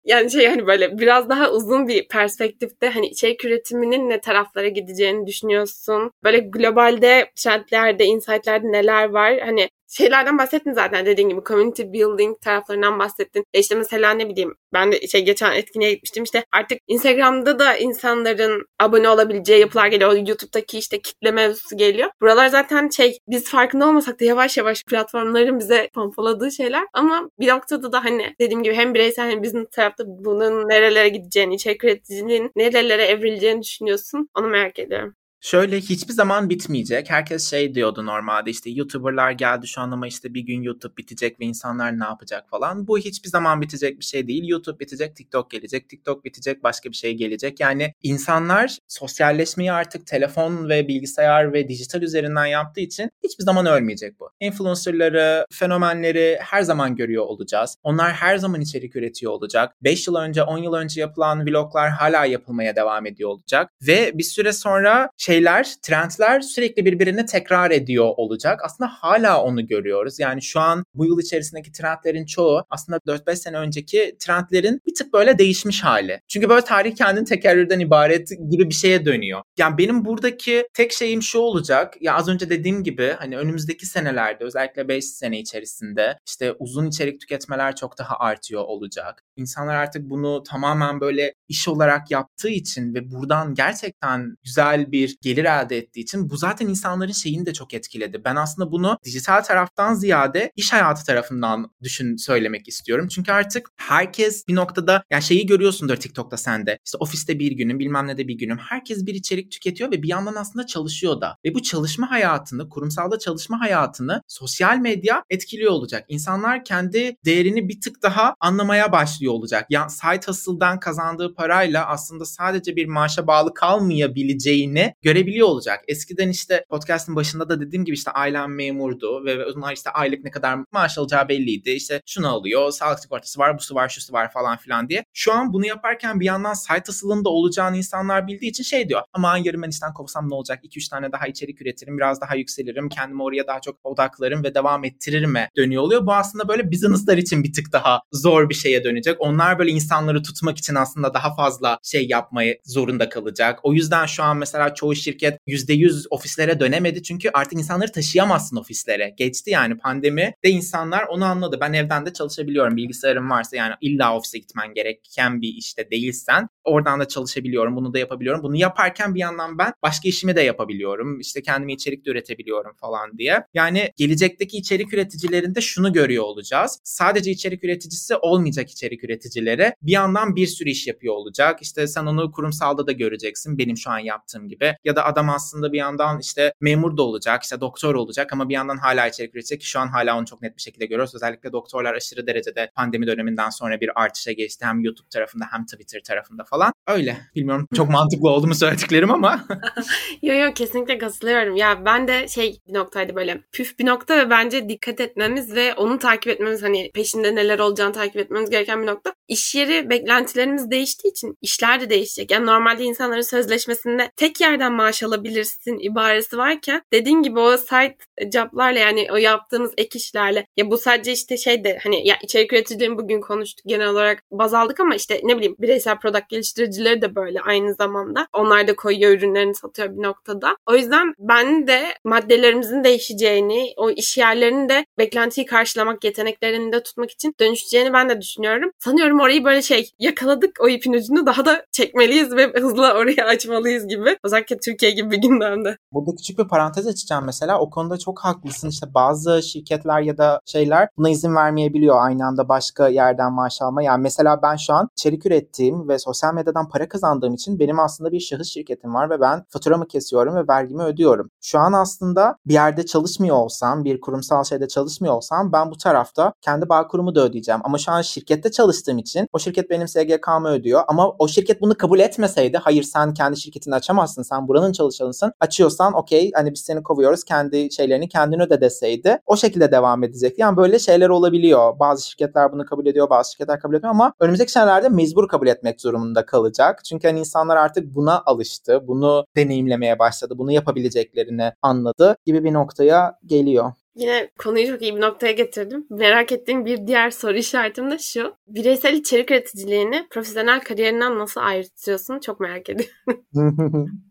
yani şey hani böyle biraz daha uzun bir perspektifte hani içerik üretiminin ne taraflara gideceğini düşünüyorsun. Böyle globalde trendlerde, insightlerde neler var? Hani şeylerden bahsettin zaten dediğin gibi community building taraflarından bahsettin. E işte mesela ne bileyim ben de şey geçen etkinliğe gitmiştim işte artık Instagram'da da insanların abone olabileceği yapılar geliyor. YouTube'daki işte kitle mevzusu geliyor. Buralar zaten şey biz farkında olmasak da yavaş yavaş platformların bize pompaladığı şeyler ama bir noktada da hani dediğim gibi hem bireysel hem business tarafı tarafta bunun nerelere gideceğini, içerik üreticiliğin nerelere evrileceğini düşünüyorsun? Onu merak ediyorum. Şöyle hiçbir zaman bitmeyecek. Herkes şey diyordu normalde işte YouTuber'lar geldi şu an ama işte bir gün YouTube bitecek ve insanlar ne yapacak falan. Bu hiçbir zaman bitecek bir şey değil. YouTube bitecek, TikTok gelecek, TikTok bitecek, başka bir şey gelecek. Yani insanlar sosyalleşmeyi artık telefon ve bilgisayar ve dijital üzerinden yaptığı için hiçbir zaman ölmeyecek bu. Influencer'ları, fenomenleri her zaman görüyor olacağız. Onlar her zaman içerik üretiyor olacak. 5 yıl önce, 10 yıl önce yapılan vloglar hala yapılmaya devam ediyor olacak. Ve bir süre sonra şey şeyler, trendler sürekli birbirini tekrar ediyor olacak. Aslında hala onu görüyoruz. Yani şu an bu yıl içerisindeki trendlerin çoğu aslında 4-5 sene önceki trendlerin bir tık böyle değişmiş hali. Çünkü böyle tarih kendini tekerrürden ibaret gibi bir şeye dönüyor. Yani benim buradaki tek şeyim şu olacak. Ya az önce dediğim gibi hani önümüzdeki senelerde özellikle 5 sene içerisinde işte uzun içerik tüketmeler çok daha artıyor olacak. İnsanlar artık bunu tamamen böyle iş olarak yaptığı için ve buradan gerçekten güzel bir gelir elde ettiği için bu zaten insanların şeyini de çok etkiledi. Ben aslında bunu dijital taraftan ziyade iş hayatı tarafından düşün söylemek istiyorum. Çünkü artık herkes bir noktada yani şeyi görüyorsundur TikTok'ta sende. İşte ofiste bir günüm bilmem ne de bir günüm. Herkes bir içerik tüketiyor ve bir yandan aslında çalışıyor da. Ve bu çalışma hayatını, kurumsalda çalışma hayatını sosyal medya etkiliyor olacak. İnsanlar kendi değerini bir tık daha anlamaya başlıyor olacak. Yani site hustle'dan kazandığı parayla aslında sadece bir maaşa bağlı kalmayabileceğini görebiliyor olacak. Eskiden işte podcast'ın başında da dediğim gibi işte ailem memurdu ve onlar işte aylık ne kadar maaş alacağı belliydi. İşte şunu alıyor, sağlık sigortası var, busu var, şusu var falan filan diye. Şu an bunu yaparken bir yandan site asılında olacağını insanlar bildiği için şey diyor. Ama yarın ben işten kovsam ne olacak? 2-3 tane daha içerik üretirim, biraz daha yükselirim, kendimi oraya daha çok odaklarım ve devam ettiririm dönüyor oluyor. Bu aslında böyle business'lar için bir tık daha zor bir şeye dönecek. Onlar böyle insanları tutmak için aslında daha fazla şey yapmayı zorunda kalacak. O yüzden şu an mesela çoğu şirket %100 ofislere dönemedi çünkü artık insanları taşıyamazsın ofislere. Geçti yani pandemi de insanlar onu anladı. Ben evden de çalışabiliyorum. Bilgisayarım varsa yani illa ofise gitmen gereken bir işte değilsen oradan da çalışabiliyorum. Bunu da yapabiliyorum. Bunu yaparken bir yandan ben başka işimi de yapabiliyorum. İşte kendime içerik de üretebiliyorum falan diye. Yani gelecekteki içerik üreticilerinde şunu görüyor olacağız. Sadece içerik üreticisi olmayacak içerik üreticileri bir yandan bir sürü iş yapıyor olacak. İşte sen onu kurumsalda da göreceksin. Benim şu an yaptığım gibi. Ya da adam aslında bir yandan işte memur da olacak, işte doktor olacak ama bir yandan hala içerik üretecek şu an hala onu çok net bir şekilde görüyoruz. Özellikle doktorlar aşırı derecede pandemi döneminden sonra bir artışa geçti hem YouTube tarafında hem Twitter tarafında falan. Öyle. Bilmiyorum çok mantıklı oldu mu söylediklerim ama. yo yo kesinlikle katılıyorum. Ya ben de şey bir noktaydı böyle püf bir nokta ve bence dikkat etmemiz ve onu takip etmemiz hani peşinde neler olacağını takip etmemiz gereken bir nokta. İş yeri beklentilerimiz değiştiği için işler de değişecek. Yani normalde insanların sözleşmesinde tek yerden maaş alabilirsin ibaresi varken dediğin gibi o site joblarla yani o yaptığımız ek işlerle ya bu sadece işte şey de hani ya içerik üreticilerin bugün konuştuk genel olarak baz aldık ama işte ne bileyim bireysel product geliştiricileri de böyle aynı zamanda. Onlar da koyuyor ürünlerini satıyor bir noktada. O yüzden ben de maddelerimizin değişeceğini, o iş yerlerinin de beklentiyi karşılamak, yeteneklerini de tutmak için dönüşeceğini ben de düşünüyorum. Sanıyorum orayı böyle şey yakaladık o ipin ucunu daha da çekmeliyiz ve hızlı orayı açmalıyız gibi. Özellikle Türkiye gibi bir gündemde. Burada küçük bir parantez açacağım mesela. O konuda çok haklısın. İşte bazı şirketler ya da şeyler buna izin vermeyebiliyor aynı anda başka yerden maaş alma. Yani mesela ben şu an içerik ürettiğim ve sosyal medyadan para kazandığım için benim aslında bir şahıs şirketim var ve ben faturamı kesiyorum ve vergimi ödüyorum. Şu an aslında bir yerde çalışmıyor olsam, bir kurumsal şeyde çalışmıyor olsam ben bu tarafta kendi bağ kurumu da ödeyeceğim. Ama şu an şirkette çalıştığım için o şirket benim SGK'mı ödüyor. Ama o şirket bunu kabul etmeseydi hayır sen kendi şirketini açamazsın. Sen buranın çalışanısın. Açıyorsan okey hani biz seni kovuyoruz. Kendi şeylerini kendin öde deseydi. O şekilde devam edecek. Yani böyle şeyler olabiliyor. Bazı şirketler bunu kabul ediyor. Bazı şirketler kabul etmiyor ama önümüzdeki senelerde mecbur kabul etmek durumunda kalacak. Çünkü hani insanlar artık buna alıştı. Bunu deneyimlemeye başladı. Bunu yapabileceklerini anladı gibi bir noktaya geliyor. Yine konuyu çok iyi bir noktaya getirdim. Merak ettiğim bir diğer soru işaretim de şu. Bireysel içerik üreticiliğini profesyonel kariyerinden nasıl ayrıtıyorsun? Çok merak ediyorum.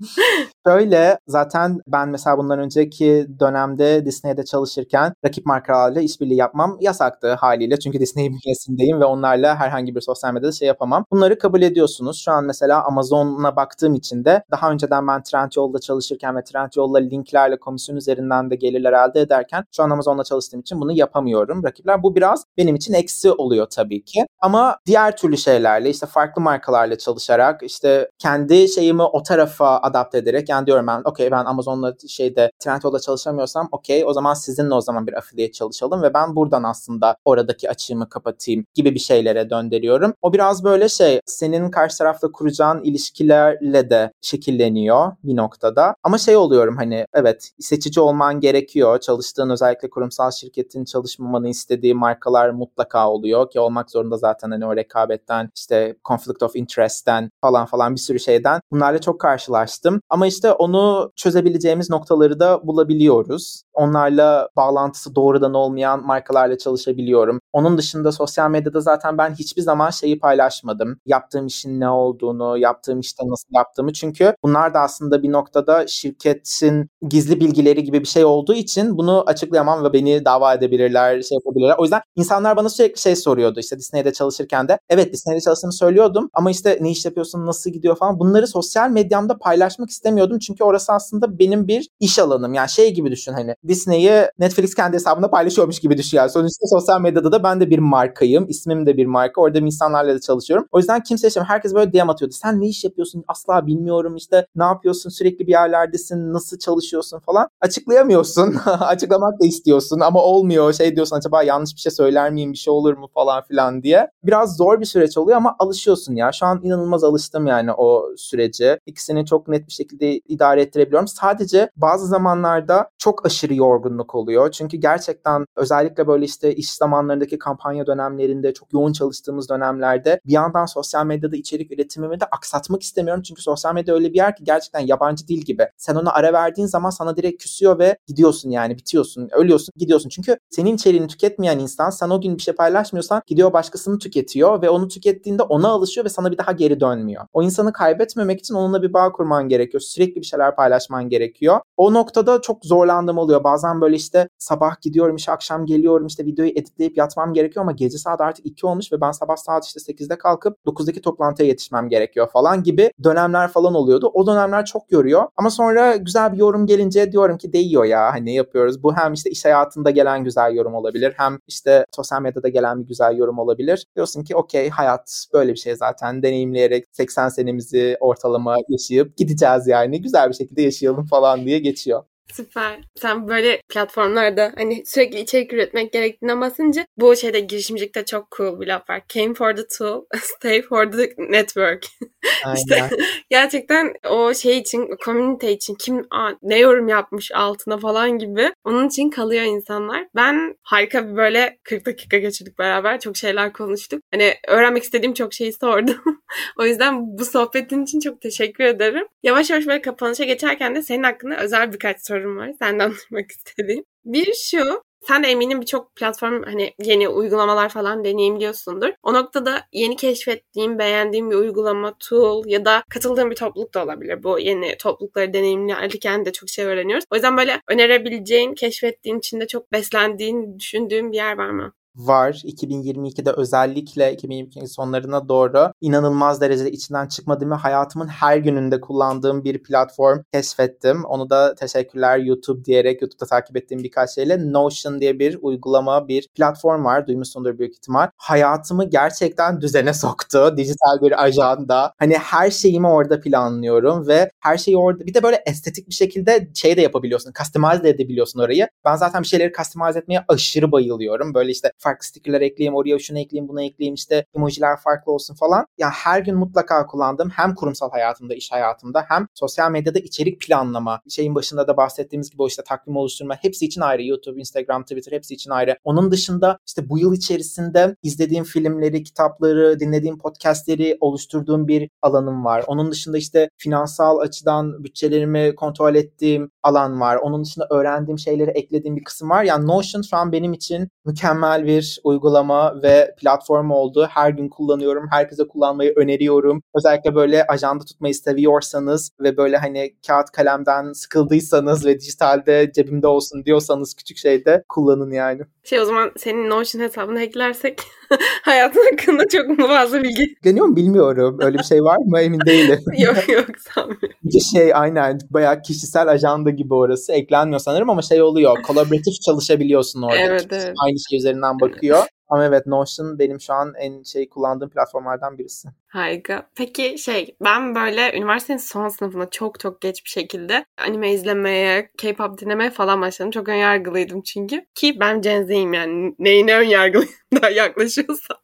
Şöyle zaten ben mesela bundan önceki dönemde Disney'de çalışırken rakip markalarla işbirliği yapmam yasaktı haliyle. Çünkü Disney bünyesindeyim ve onlarla herhangi bir sosyal medyada şey yapamam. Bunları kabul ediyorsunuz. Şu an mesela Amazon'a baktığım için de daha önceden ben Trendyol'da çalışırken ve Trendyol'la linklerle komisyon üzerinden de gelirler elde ederken Şu an Amazon'la çalıştığım için bunu yapamıyorum. Rakipler bu biraz benim için eksi oluyor tabii ki. Ama diğer türlü şeylerle işte farklı markalarla çalışarak işte kendi şeyimi o tarafa adapte ederek yani diyorum ben okey ben Amazon'la şeyde Trendyol'da çalışamıyorsam okey o zaman sizinle o zaman bir affiliate çalışalım ve ben buradan aslında oradaki açığımı kapatayım gibi bir şeylere döndürüyorum. O biraz böyle şey senin karşı tarafta kuracağın ilişkilerle de şekilleniyor bir noktada. Ama şey oluyorum hani evet seçici olman gerekiyor. Çalıştığın özellikle kurumsal şirketin çalışmamanı istediği markalar mutlaka oluyor ki olmak zorunda zaten hani o rekabetten işte conflict of interest'ten falan falan bir sürü şeyden bunlarla çok karşılaştım. Ama işte onu çözebileceğimiz noktaları da bulabiliyoruz. Onlarla bağlantısı doğrudan olmayan markalarla çalışabiliyorum. Onun dışında sosyal medyada zaten ben hiçbir zaman şeyi paylaşmadım. Yaptığım işin ne olduğunu, yaptığım işte nasıl yaptığımı. Çünkü bunlar da aslında bir noktada şirketin gizli bilgileri gibi bir şey olduğu için bunu açıklayamam ve beni dava edebilirler, şey yapabilirler. O yüzden insanlar bana sürekli şey soruyordu işte Disney'de çalışırken de. Evet Disney'de çalıştığımı söylüyordum ama işte ne iş yapıyorsun, nasıl gidiyor falan. Bunları sosyal medyamda paylaşmak istemiyordum. Çünkü orası aslında benim bir iş alanım. Yani şey gibi düşün hani Disney'i Netflix kendi hesabında paylaşıyormuş gibi düşün yani. Sonuçta sosyal medyada da ben de bir markayım. İsmim de bir marka. Orada insanlarla da çalışıyorum. O yüzden kimse yaşamıyor. Herkes böyle DM atıyordu. Sen ne iş yapıyorsun? Asla bilmiyorum işte. Ne yapıyorsun? Sürekli bir yerlerdesin. Nasıl çalışıyorsun falan. Açıklayamıyorsun. Açıklamak da istiyorsun ama olmuyor. Şey diyorsun acaba yanlış bir şey söyler miyim? Bir şey olur mu falan filan diye. Biraz zor bir süreç oluyor ama alışıyorsun ya. Şu an inanılmaz alıştım yani o sürece. İkisini çok net bir şekilde idare ettirebiliyorum. Sadece bazı zamanlarda çok aşırı yorgunluk oluyor. Çünkü gerçekten özellikle böyle işte iş zamanlarındaki kampanya dönemlerinde çok yoğun çalıştığımız dönemlerde bir yandan sosyal medyada içerik üretimimi de aksatmak istemiyorum. Çünkü sosyal medya öyle bir yer ki gerçekten yabancı dil gibi. Sen ona ara verdiğin zaman sana direkt küsüyor ve gidiyorsun yani bitiyorsun, ölüyorsun, gidiyorsun. Çünkü senin içeriğini tüketmeyen insan sen o gün bir şey paylaşmıyorsan gidiyor başkasını tüketiyor ve onu tükettiğinde ona alışıyor ve sana bir daha geri dönmüyor. O insanı kaybetmemek için onunla bir bağ kurman gerekiyor. Sürekli bir şeyler paylaşman gerekiyor. O noktada çok zorlandığım oluyor. Bazen böyle işte sabah gidiyorum işe akşam geliyorum işte videoyu editleyip yatmam gerekiyor ama gece saat artık 2 olmuş ve ben sabah saat işte 8'de kalkıp 9'daki toplantıya yetişmem gerekiyor falan gibi dönemler falan oluyordu. O dönemler çok yoruyor ama sonra güzel bir yorum gelince diyorum ki değiyor ya hani yapıyoruz. Bu hem işte iş hayatında gelen güzel yorum olabilir hem işte sosyal medyada gelen bir güzel yorum olabilir. Diyorsun ki okey hayat böyle bir şey zaten deneyimleyerek 80 senemizi ortalama yaşayıp gideceğiz yani güzel bir şekilde yaşayalım falan diye geçiyor. Süper. Sen böyle platformlarda hani sürekli içerik üretmek gerektiğine basınca bu şeyde girişimcilikte çok cool bir laf var. Came for the tool, stay for the network. işte gerçekten o şey için, o community için kim ne yorum yapmış altına falan gibi onun için kalıyor insanlar. Ben harika bir böyle 40 dakika geçirdik beraber. Çok şeyler konuştuk. Hani öğrenmek istediğim çok şeyi sordum. o yüzden bu sohbetin için çok teşekkür ederim. Yavaş yavaş böyle kapanışa geçerken de senin hakkında özel birkaç soru sorum var. Senden duymak istediğim. Bir şu, sen de eminim birçok platform hani yeni uygulamalar falan deneyimliyorsundur. O noktada yeni keşfettiğin, beğendiğin bir uygulama, tool ya da katıldığın bir topluluk da olabilir. Bu yeni toplulukları deneyimlerken de çok şey öğreniyoruz. O yüzden böyle önerebileceğin, keşfettiğin, içinde çok beslendiğin, düşündüğün bir yer var mı? Var. 2022'de özellikle 2022 sonlarına doğru inanılmaz derecede içinden çıkmadığım ve hayatımın her gününde kullandığım bir platform keşfettim. Onu da teşekkürler YouTube diyerek YouTube'da takip ettiğim birkaç şeyle Notion diye bir uygulama, bir platform var. Duymuşsundur büyük ihtimal. Hayatımı gerçekten düzene soktu. Dijital bir ajanda. Hani her şeyimi orada planlıyorum ve her şeyi orada bir de böyle estetik bir şekilde şey de yapabiliyorsun. Customize de edebiliyorsun orayı. Ben zaten bir şeyleri customize etmeye aşırı bayılıyorum. Böyle işte farklı stickerler ekleyeyim, oraya şunu ekleyeyim, bunu ekleyeyim, işte emojiler farklı olsun falan. Ya her gün mutlaka kullandığım hem kurumsal hayatımda, iş hayatımda hem sosyal medyada içerik planlama, şeyin başında da bahsettiğimiz gibi o işte takvim oluşturma hepsi için ayrı. YouTube, Instagram, Twitter hepsi için ayrı. Onun dışında işte bu yıl içerisinde izlediğim filmleri, kitapları, dinlediğim podcastleri oluşturduğum bir alanım var. Onun dışında işte finansal açıdan bütçelerimi kontrol ettiğim alan var. Onun dışında öğrendiğim şeyleri eklediğim bir kısım var. Yani Notion şu an benim için mükemmel bir bir uygulama ve platform oldu. Her gün kullanıyorum. Herkese kullanmayı öneriyorum. Özellikle böyle ajanda tutmayı seviyorsanız ve böyle hani kağıt kalemden sıkıldıysanız ve dijitalde cebimde olsun diyorsanız küçük şeyde kullanın yani. Şey o zaman senin Notion hesabını hacklersek hayatın hakkında çok mu fazla bilgi? Geliyor mu bilmiyorum. Öyle bir şey var mı emin değilim. yok yok sanmıyorum. Şey aynen bayağı kişisel ajanda gibi orası. Eklenmiyor sanırım ama şey oluyor. Kolaboratif çalışabiliyorsun orada. Evet, evet. Aynı şey üzerinden bakıyor. Ama evet Notion benim şu an en şey kullandığım platformlardan birisi. Harika. Peki şey ben böyle üniversitenin son sınıfında çok çok geç bir şekilde anime izlemeye, K-pop dinlemeye falan başladım. Çok önyargılıydım çünkü. Ki ben Gen Z'yim yani neyine önyargılıyım daha yaklaşıyorsam.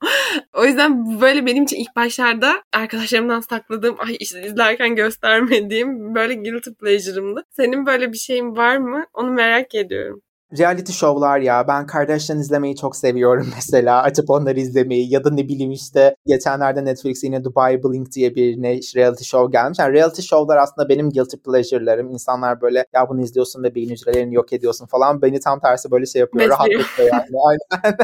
o yüzden böyle benim için ilk başlarda arkadaşlarımdan sakladığım, ay işte izlerken göstermediğim böyle guilty pleasure'ımdı. Senin böyle bir şeyin var mı? Onu merak ediyorum. Reality şovlar ya. Ben Kardashian izlemeyi çok seviyorum mesela. Açıp onları izlemeyi ya da ne bileyim işte geçenlerde Netflix'e yine Dubai Blink diye bir ne reality show gelmiş. Yani reality şovlar aslında benim guilty pleasure'larım. İnsanlar böyle ya bunu izliyorsun ve beyin hücrelerini yok ediyorsun falan. Beni tam tersi böyle şey yapıyor. Rahatlatıyor yani. Aynen.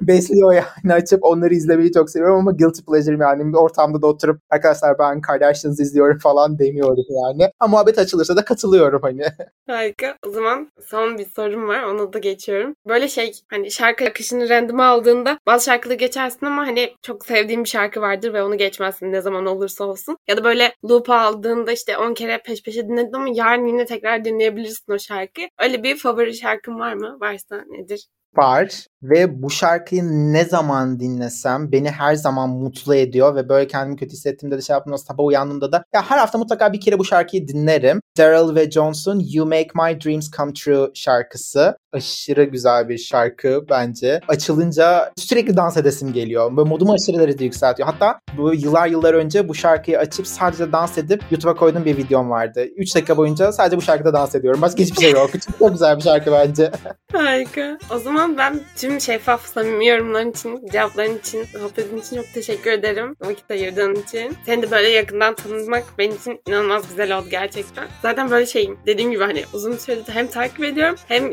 Besliyor yani. Açıp onları izlemeyi çok seviyorum ama guilty pleasure'ım yani. Bir ortamda da oturup arkadaşlar ben Kardashians izliyorum falan demiyorum yani. Ama muhabbet açılırsa da katılıyorum hani. Harika. O zaman son bir sorum var. Onu da geçiyorum. Böyle şey hani şarkı akışını random aldığında bazı şarkıları geçersin ama hani çok sevdiğin bir şarkı vardır ve onu geçmezsin ne zaman olursa olsun. Ya da böyle loop aldığında işte 10 kere peş peşe dinledin ama yarın yine tekrar dinleyebilirsin o şarkıyı. Öyle bir favori şarkın var mı? Varsa nedir? Var ve bu şarkıyı ne zaman dinlesem beni her zaman mutlu ediyor ve böyle kendimi kötü hissettiğimde de şey yaptığımda sabah uyandığımda da ya her hafta mutlaka bir kere bu şarkıyı dinlerim. Daryl ve Johnson You Make My Dreams Come True şarkısı. Aşırı güzel bir şarkı bence. Açılınca sürekli dans edesim geliyor. Böyle modumu aşırı derecede yükseltiyor. Hatta bu yıllar yıllar önce bu şarkıyı açıp sadece dans edip YouTube'a koyduğum bir videom vardı. 3 dakika boyunca sadece bu şarkıda dans ediyorum. Başka hiçbir şey yok. Çok güzel bir şarkı bence. Harika. O zaman ben tüm şeffaf samimi yorumların için, cevapların için, sohbetin için çok teşekkür ederim. Vakit ayırdığın için. Seni de böyle yakından tanımak benim için inanılmaz güzel oldu gerçekten. Zaten böyle şeyim. Dediğim gibi hani uzun süredir hem takip ediyorum hem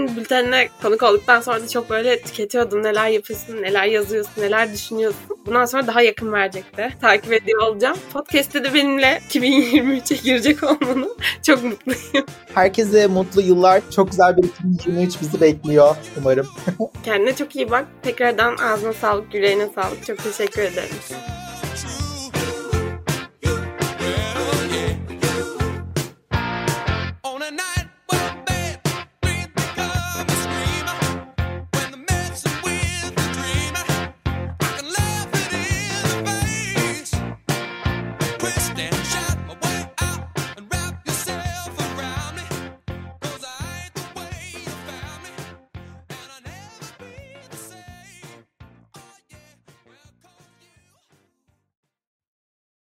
Yasmin'in bültenine konuk olduktan sonra da çok böyle tüketiyordum. Neler yapıyorsun, neler yazıyorsun, neler düşünüyorsun. Bundan sonra daha yakın verecekti. Takip ediyor olacağım. Podcast'te de benimle 2023'e girecek olmanı çok mutluyum. Herkese mutlu yıllar. Çok güzel bir 2023 bizi bekliyor umarım. Kendine çok iyi bak. Tekrardan ağzına sağlık, yüreğine sağlık. Çok teşekkür ederim.